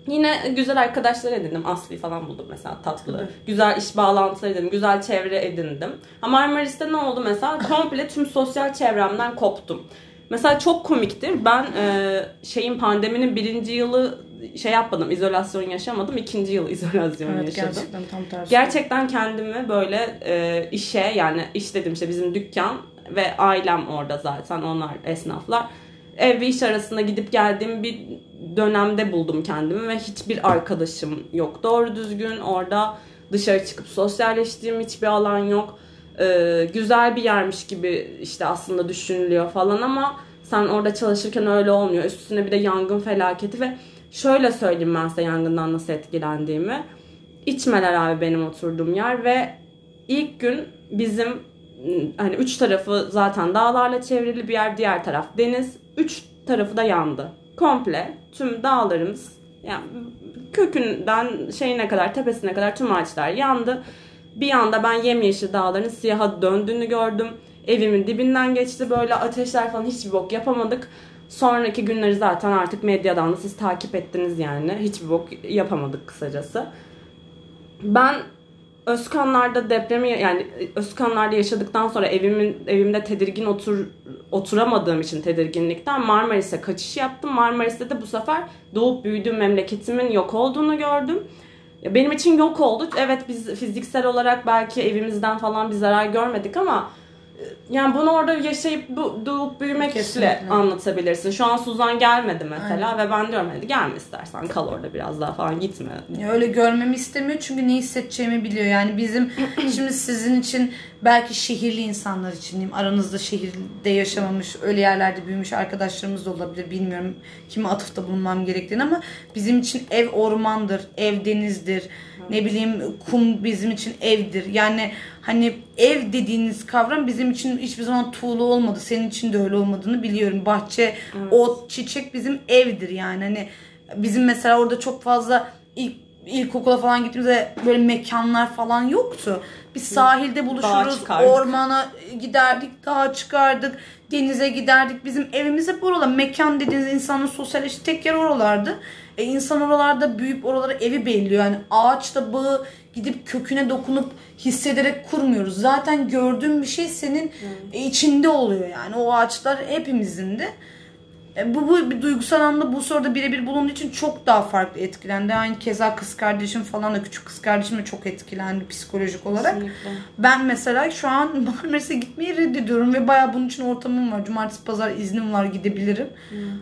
Yine güzel arkadaşlar edindim. Aslı falan buldum mesela tatlı. Güzel iş bağlantıları edindim. Güzel çevre edindim. Ama Marmaris'te ne oldu mesela? Komple tüm sosyal çevremden koptum. Mesela çok komiktir. Ben e, şeyin pandeminin birinci yılı şey yapmadım. izolasyon yaşamadım. ikinci yıl izolasyon evet yaşadım. gerçekten tam tersi. Gerçekten kendimi böyle e, işe yani iş dedim işte bizim dükkan ve ailem orada zaten onlar esnaflar. Ev ve iş arasında gidip geldiğim bir dönemde buldum kendimi ve hiçbir arkadaşım yok. Doğru düzgün orada dışarı çıkıp sosyalleştiğim hiçbir alan yok. E, güzel bir yermiş gibi işte aslında düşünülüyor falan ama sen orada çalışırken öyle olmuyor. Üstüne bir de yangın felaketi ve şöyle söyleyeyim ben size yangından nasıl etkilendiğimi. İçmeler abi benim oturduğum yer ve ilk gün bizim hani üç tarafı zaten dağlarla çevrili bir yer, diğer taraf deniz. Üç tarafı da yandı. Komple tüm dağlarımız yani kökünden şeyine kadar tepesine kadar tüm ağaçlar yandı. Bir anda ben yemyeşil dağların siyaha döndüğünü gördüm. Evimin dibinden geçti böyle ateşler falan hiçbir bok yapamadık. Sonraki günleri zaten artık medyadan da siz takip ettiniz yani. Hiçbir bok yapamadık kısacası. Ben Özkanlar'da depremi yani Özkanlar'da yaşadıktan sonra evimin evimde tedirgin otur oturamadığım için tedirginlikten Marmaris'e kaçış yaptım. Marmaris'te de bu sefer doğup büyüdüğüm memleketimin yok olduğunu gördüm. Benim için yok oldu. Evet biz fiziksel olarak belki evimizden falan bir zarar görmedik ama e, yani bunu orada yaşayıp bu, doğup büyümekle Kesinlikle. anlatabilirsin. Şu an Suzan gelmedi mesela ve ben diyorum hadi gelme istersen kal orada biraz daha falan gitme. Öyle görmemi istemiyor çünkü ne hissedeceğimi biliyor. Yani bizim şimdi sizin için belki şehirli insanlar için diyeyim aranızda şehirde yaşamamış öyle yerlerde büyümüş arkadaşlarımız da olabilir bilmiyorum kime atıfta bulunmam gerektiğini ama bizim için ev ormandır, ev denizdir. Ne bileyim kum bizim için evdir. Yani hani ev dediğiniz kavram bizim için hiçbir zaman tuğlu olmadı. Senin için de öyle olmadığını biliyorum. Bahçe, ot, çiçek bizim evdir yani. Hani bizim mesela orada çok fazla ilk ilkokula falan gittiğimizde böyle mekanlar falan yoktu. Biz sahilde buluşuruz, ormana giderdik, dağa çıkardık, denize giderdik. Bizim evimiz hep oralar. Mekan dediğiniz insanın sosyalleştiği tek yer oralardı. E insan oralarda büyüyüp oralara evi belliyor. Yani ağaçla bağı gidip köküne dokunup hissederek kurmuyoruz. Zaten gördüğün bir şey senin e, içinde oluyor yani. O ağaçlar hepimizin de. E, Bu, bu bir duygusal anlamda bu soruda birebir bulunduğu için çok daha farklı etkilendi. Aynı keza kız kardeşim falan da küçük kız kardeşim de çok etkilendi psikolojik olarak. Kesinlikle. Ben mesela şu an Marmaris'e gitmeyi reddediyorum ve bayağı bunun için ortamım var. Cumartesi pazar iznim var gidebilirim.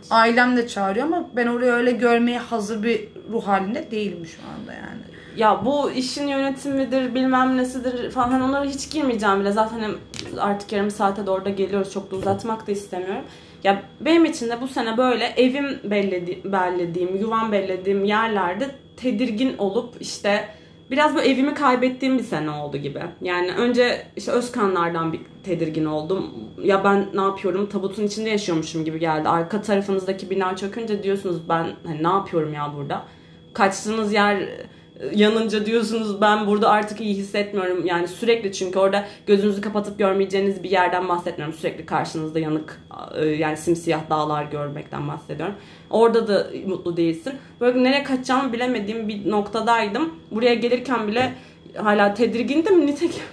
Ailem de çağırıyor ama ben orayı öyle görmeye hazır bir ruh halinde değilim şu anda yani. Ya bu işin yönetimidir bilmem nesidir falan hani onlara hiç girmeyeceğim bile. Zaten artık yarım saate de orada geliyoruz. Çok da uzatmak da istemiyorum. Ya benim için de bu sene böyle evim belledi, bellediğim, yuvam bellediğim yerlerde tedirgin olup işte biraz bu evimi kaybettiğim bir sene oldu gibi. Yani önce işte Özkanlardan bir tedirgin oldum. Ya ben ne yapıyorum tabutun içinde yaşıyormuşum gibi geldi. Arka tarafınızdaki bina çökünce diyorsunuz ben hani ne yapıyorum ya burada. Kaçtığınız yer yanınca diyorsunuz ben burada artık iyi hissetmiyorum. Yani sürekli çünkü orada gözünüzü kapatıp görmeyeceğiniz bir yerden bahsetmiyorum. Sürekli karşınızda yanık e, yani simsiyah dağlar görmekten bahsediyorum. Orada da mutlu değilsin. Böyle nereye kaçacağımı bilemediğim bir noktadaydım. Buraya gelirken bile hala tedirgindim. Nitekim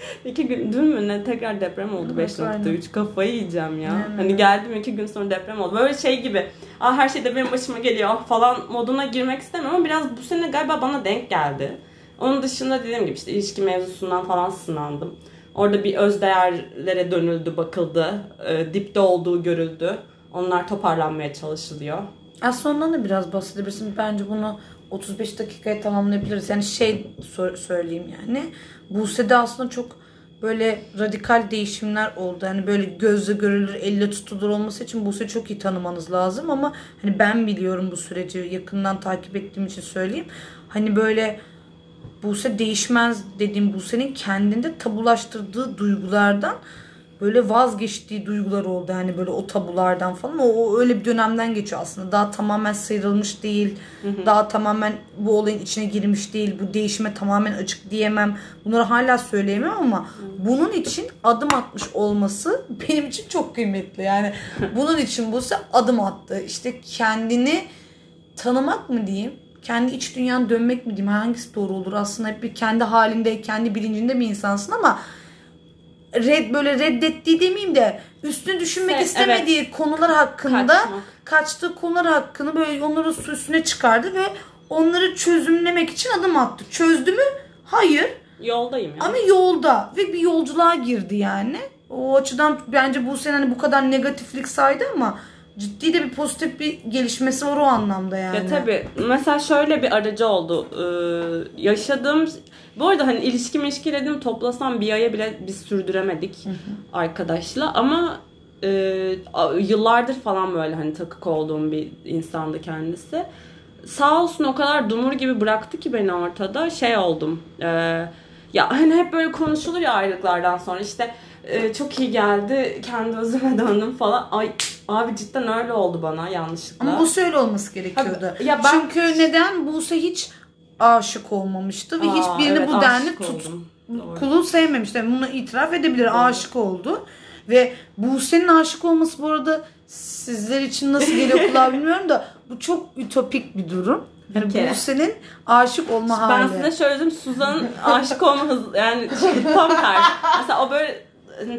İki gün dün mü ne tekrar deprem oldu Evet, 5.3 kafayı yiyeceğim ya. Aynen. Hani geldim iki gün sonra deprem oldu. Böyle şey gibi ah her şey de benim başıma geliyor falan moduna girmek istemiyorum ama biraz bu sene galiba bana denk geldi. Onun dışında dediğim gibi işte ilişki mevzusundan falan sınandım. Orada bir öz değerlere dönüldü, bakıldı. E, dipte olduğu görüldü. Onlar toparlanmaya çalışılıyor. Aslında ondan da biraz bahsedebilirsin. Bence bunu 35 dakikaya tamamlayabiliriz. Yani şey sor- söyleyeyim yani. Buse'de aslında çok böyle radikal değişimler oldu. Hani böyle gözle görülür, elle tutulur olması için Buse'yi çok iyi tanımanız lazım ama hani ben biliyorum bu süreci yakından takip ettiğim için söyleyeyim. Hani böyle Buse değişmez dediğim Buse'nin kendinde tabulaştırdığı duygulardan böyle vazgeçtiği duygular oldu. Hani böyle o tabulardan falan. O, o öyle bir dönemden geçiyor aslında. Daha tamamen sıyrılmış değil. Daha tamamen bu olayın içine girmiş değil. Bu değişime tamamen açık diyemem. Bunları hala söyleyemem ama bunun için adım atmış olması benim için çok kıymetli. Yani bunun için Buse adım attı. İşte kendini tanımak mı diyeyim? Kendi iç dünyanı dönmek mi diyeyim? Hangisi doğru olur? Aslında hep bir kendi halinde, kendi bilincinde bir insansın ama red böyle reddettiği demeyeyim de üstüne düşünmek Se- istemediği konular hakkında Kaçmak. kaçtığı konular hakkını böyle onları su üstüne çıkardı ve onları çözümlemek için adım attı. Çözdü mü? Hayır. Yoldayım ya. Ama yolda ve bir yolculuğa girdi yani. O açıdan bence bu sene hani bu kadar negatiflik saydı ama ciddi de bir pozitif bir gelişmesi var o anlamda yani. Ya tabii. Mesela şöyle bir aracı oldu. Ee, yaşadığım... Bu arada hani ilişki ilişki dedim toplasam bir aya bile biz sürdüremedik arkadaşla. Ama e, yıllardır falan böyle hani takık olduğum bir insandı kendisi. Sağ olsun o kadar dumur gibi bıraktı ki beni ortada. Şey oldum. e, ya hani hep böyle konuşulur ya ayrılıklardan sonra işte e, çok iyi geldi kendi özüme döndüm falan. Ay abi cidden öyle oldu bana yanlışlıkla. Ama bu öyle olması gerekiyordu. Abi, ya ben- Çünkü neden? Buse hiç aşık olmamıştı ve Aa, hiçbirini evet, bu denli aşık tut, oldum. Doğru. kulu sevmemişti. Bunu itiraf edebilir. Aşık oldu. Ve Buse'nin aşık olması bu arada sizler için nasıl geliyor kulağa bilmiyorum da bu çok ütopik bir durum. Yani Bir. Buse'nin aşık olma Ben hali. size şöyle dedim Suzan'ın aşık olma hızı yani tam tersi. Mesela o böyle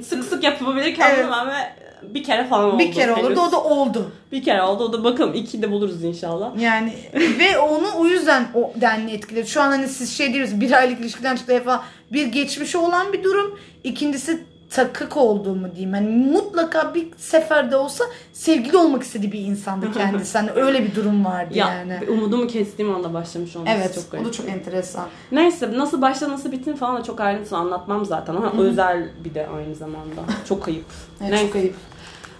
sık sık yapabilirken Evet. ve bir kere falan oldu. bir kere henüz. olurdu o da oldu. Bir kere oldu o da bakalım iki de buluruz inşallah. Yani ve onu o yüzden o denli etkiledi. Şu an hani siz şey diyorsunuz bir aylık ilişkiden çıktı falan. Bir geçmişi olan bir durum. İkincisi takık olduğu mu diyeyim. Yani mutlaka bir seferde olsa sevgili olmak istediği bir insandı kendisi. Hani öyle bir durum vardı Ya yani. umudumu kestiğim anda başlamış olması Evet çok o garip. da çok enteresan. Neyse nasıl başladı nasıl bitti falan da çok ayrıntılı anlatmam zaten ama özel bir de aynı zamanda. Çok ayıp. Evet, Neyse. çok ayıp.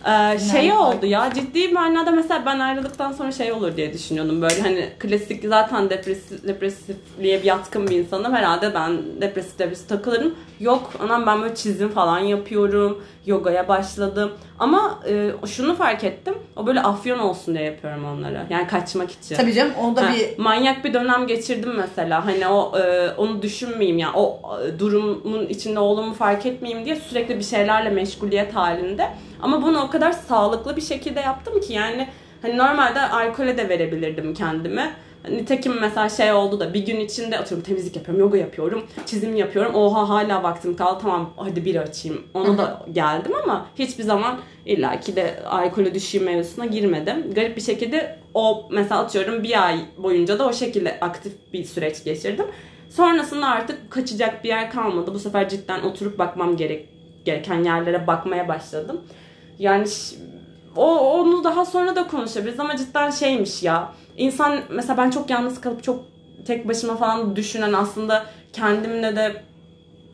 Ee, şey oldu ya ciddi manada mesela ben ayrıldıktan sonra şey olur diye düşünüyordum. Böyle hani klasik zaten depresif, depresifliğe bir yatkın bir insanım. Herhalde ben depresif depresif takılırım. Yok anam ben böyle çizim falan yapıyorum yogaya başladım ama e, şunu fark ettim o böyle afyon olsun diye yapıyorum onları yani kaçmak için. Tabii canım o da Ha, bir manyak bir dönem geçirdim mesela. Hani o e, onu düşünmeyeyim ya. O e, durumun içinde olduğumu fark etmeyeyim diye sürekli bir şeylerle meşguliyet halinde. Ama bunu o kadar sağlıklı bir şekilde yaptım ki yani hani normalde alkole de verebilirdim kendime. Nitekim mesela şey oldu da bir gün içinde atıyorum temizlik yapıyorum, yoga yapıyorum, çizim yapıyorum. Oha hala vaktim kaldı tamam hadi bir açayım. Ona da geldim ama hiçbir zaman illaki de alkole düşeyim mevzusuna girmedim. Garip bir şekilde o mesela atıyorum bir ay boyunca da o şekilde aktif bir süreç geçirdim. Sonrasında artık kaçacak bir yer kalmadı. Bu sefer cidden oturup bakmam gerek gereken yerlere bakmaya başladım. Yani o onu daha sonra da konuşabiliriz ama cidden şeymiş ya. İnsan mesela ben çok yalnız kalıp çok tek başıma falan düşünen aslında kendimle de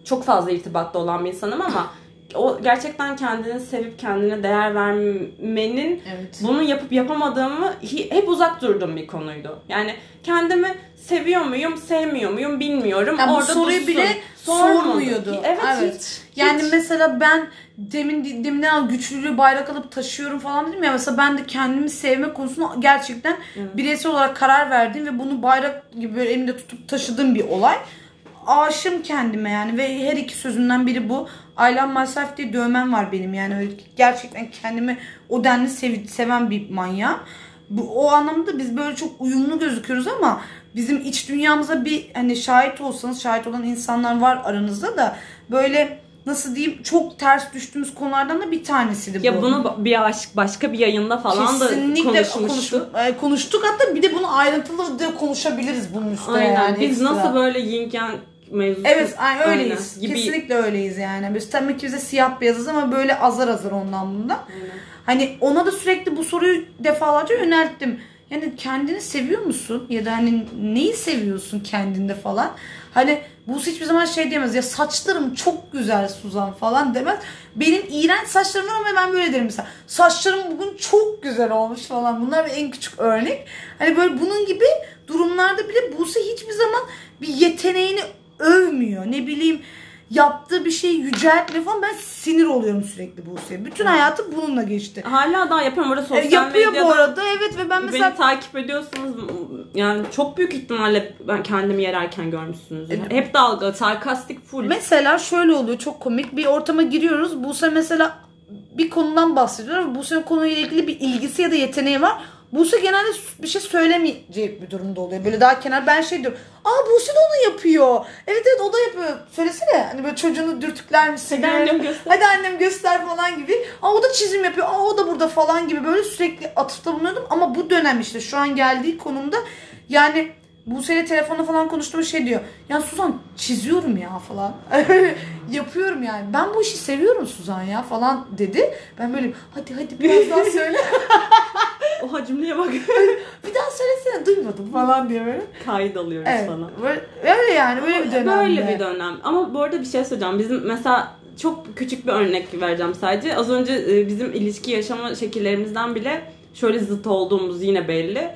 çok fazla irtibatta olan bir insanım ama o gerçekten kendini sevip kendine değer vermenin evet. bunu yapıp yapamadığımı hep uzak durduğum bir konuydu. Yani kendimi seviyor muyum, sevmiyor muyum bilmiyorum. Yani bu Orada soruyu dursun. bile sormuyordu. Evet, Evet. hiç. Yani hiç. mesela ben demin deminden al güçlülüğü bayrak alıp taşıyorum falan dedim ya mesela ben de kendimi sevme konusunda gerçekten bireysel olarak karar verdiğim ve bunu bayrak gibi böyle elimde tutup taşıdığım bir olay. Aşığım kendime yani ve her iki sözümden biri bu. Love myself diye dövmem var benim yani öyle gerçekten kendimi o denli sev- seven bir manyağım. Bu, o anlamda biz böyle çok uyumlu gözüküyoruz ama bizim iç dünyamıza bir hani şahit olsanız şahit olan insanlar var aranızda da böyle nasıl diyeyim çok ters düştüğümüz konulardan da bir tanesiydi bu. Ya bunu bir baş- başka bir yayında falan Kesinlikle da konuşmuştuk. konuş- e, konuştuk hatta bir de bunu ayrıntılı da konuşabiliriz bunun üstüne Aynen. yani. Biz ekstra. nasıl böyle yin yang mevzusu Evet aynen öyleyiz. Aynen. gibi Kesinlikle öyleyiz yani. Biz tabii ki bize siyah beyazız ama böyle azar azar ondan bundan. Hani ona da sürekli bu soruyu defalarca yönelttim. Yani kendini seviyor musun? Ya da hani neyi seviyorsun kendinde falan? Hani bu hiçbir zaman şey diyemez ya saçlarım çok güzel Suzan falan demez. Benim iğrenç saçlarım var ama ben böyle derim mesela. Saçlarım bugün çok güzel olmuş falan. Bunlar en küçük örnek. Hani böyle bunun gibi durumlarda bile Buse hiçbir zaman bir yeteneğini övmüyor. Ne bileyim yaptığı bir şeyi yüceltmiyor falan. Ben sinir oluyorum sürekli Buse'ye. Bütün hayatı bununla geçti. Hala daha yapıyorum. Orada E, sosyal yapıyor medyada bu arada evet ve ben mesela Beni takip ediyorsanız yani çok büyük ihtimalle ben kendimi yererken görmüşsünüz. E, Hep dalga, sarkastik full. Mesela şöyle oluyor çok komik. Bir ortama giriyoruz. Buse mesela bir konudan bahsediyor. Buse'nin konuyla ilgili bir ilgisi ya da yeteneği var. Buse genelde bir şey söylemeyecek bir durumda oluyor. Böyle daha kenar ben şey diyorum. Aa Buse de onu yapıyor. Evet evet o da yapıyor. Söylesene. Hani böyle çocuğunu dürtükler misin? Hadi annem göster. Hadi annem göster falan gibi. Aa o da çizim yapıyor. Aa o da burada falan gibi böyle sürekli atıfta bulunuyordum. Ama bu dönem işte şu an geldiği konumda yani Buse'yle telefonda falan konuştuğum şey diyor. Ya Suzan çiziyorum ya falan. Yapıyorum yani. Ben bu işi seviyorum Suzan ya falan dedi. Ben böyle hadi hadi biraz daha söyle. Oha cümleye bak. bir daha söylesene duymadım falan diye böyle. Kayıt alıyoruz Evet. falan. Böyle, öyle yani böyle bir dönemde. Böyle bir dönem. Ama bu arada bir şey söyleyeceğim. Bizim mesela çok küçük bir örnek vereceğim sadece. Az önce e, bizim ilişki yaşama şekillerimizden bile şöyle zıt olduğumuz yine belli.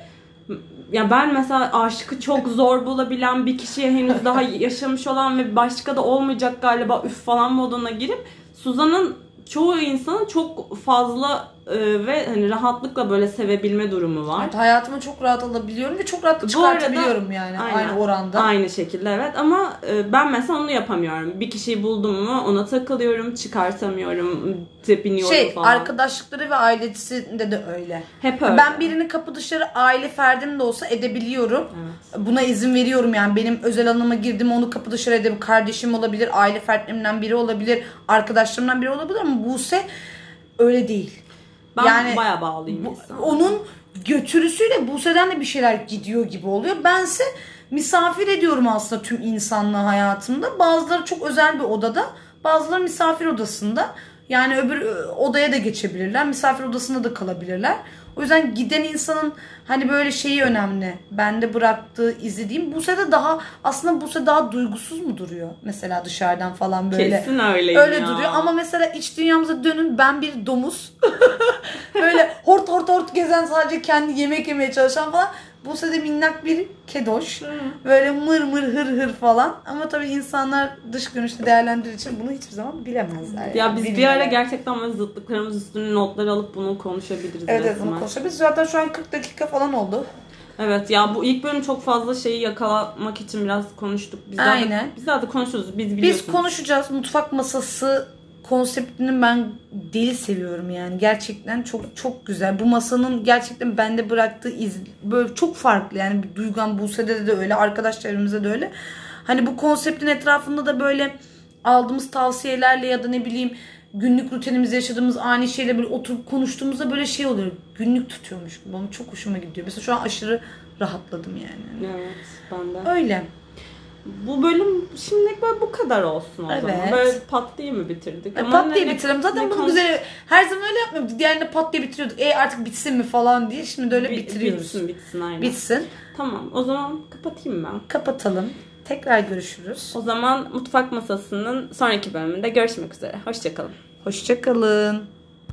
Ya ben mesela aşkı çok zor bulabilen bir kişiye henüz daha yaşamış olan ve başka da olmayacak galiba üf falan moduna girip Suzan'ın çoğu insanın çok fazla e, ve hani rahatlıkla böyle sevebilme durumu var. Evet, hayatıma çok rahat alabiliyorum ve çok rahat Bu arada- çıkartabiliyorum yani Aynen. aynı oranda. Aynı şekilde evet ama e, ben mesela onu yapamıyorum. Bir kişiyi buldum mu ona takılıyorum, çıkartamıyorum, tepiniyorum Şey falan. arkadaşlıkları ve ailesinde de öyle. Hep öyle. Ben birini kapı dışarı aile ferdim de olsa edebiliyorum. Buna izin veriyorum yani benim özel alanıma girdim onu kapı dışarı edebilirim. Kardeşim olabilir, aile fertlerimden biri olabilir, arkadaşlarımdan biri olabilir ama Buse öyle değil. Ben yani bayağı bağlıyım Bu- onun götürüsüyle Buse'den de bir şeyler gidiyor gibi oluyor. Bense misafir ediyorum aslında tüm insanlığı hayatımda. Bazıları çok özel bir odada, bazıları misafir odasında. Yani öbür ö, odaya da geçebilirler. Misafir odasında da kalabilirler. O yüzden giden insanın hani böyle şeyi önemli. Bende bıraktığı izi diyeyim. Buse de daha aslında Buse daha duygusuz mu duruyor? Mesela dışarıdan falan böyle. Kesin öyleyim Öyle ya. duruyor ama mesela iç dünyamıza dönün ben bir domuz. böyle hort hort hort gezen sadece kendi yemek yemeye çalışan falan. Buse de minnak bir kedoş. Böyle mır mır hır hır falan. Ama tabii insanlar dış görünüşte değerlendirir için bunu hiçbir zaman bilemezler. Ya yani, biz bir bilmiyorlar. ara gerçekten böyle zıtlıklarımız üstüne notlar alıp bunu konuşabiliriz Evet evet bunu konuşabiliriz. Zaten şu an 40 dakika falan oldu. Evet ya bu ilk bölüm çok fazla şeyi yakalamak için biraz konuştuk. Biz zaten- Aynen. biz zaten konuşuyoruz. Biz biliyorsunuz. Biz konuşacağız. Mutfak masası konseptini ben deli seviyorum yani. Gerçekten çok çok güzel. Bu masanın gerçekten bende bıraktığı iz böyle çok farklı. Yani Duygan Buse'de de öyle, arkadaş çevremizde de öyle. Hani bu konseptin etrafında da böyle aldığımız tavsiyelerle ya da ne bileyim günlük rutinimizde yaşadığımız ani şeyle böyle oturup konuştuğumuzda böyle şey oluyor. Günlük tutuyormuş. Benim çok hoşuma gidiyor. Mesela şu an aşırı rahatladım yani. Evet ben de. Öyle. Bu bölüm şimdilik böyle bu kadar olsun o zaman. Evet. Böyle pat diye mi bitirdik? E, Ama pat diye ne- bitirelim. Zaten bunu konuş- güzel her zaman öyle yapmıyorduk. Diğerinde pat diye bitiriyorduk. E artık bitsin mi falan diye. Şimdi de öyle Bi- bitiriyoruz. Bitsin bitsin aynen. Bitsin. Tamam o zaman kapatayım ben. Kapatalım. Tekrar görüşürüz. O zaman mutfak masasının sonraki bölümünde görüşmek üzere. Hoşçakalın. Hoşçakalın.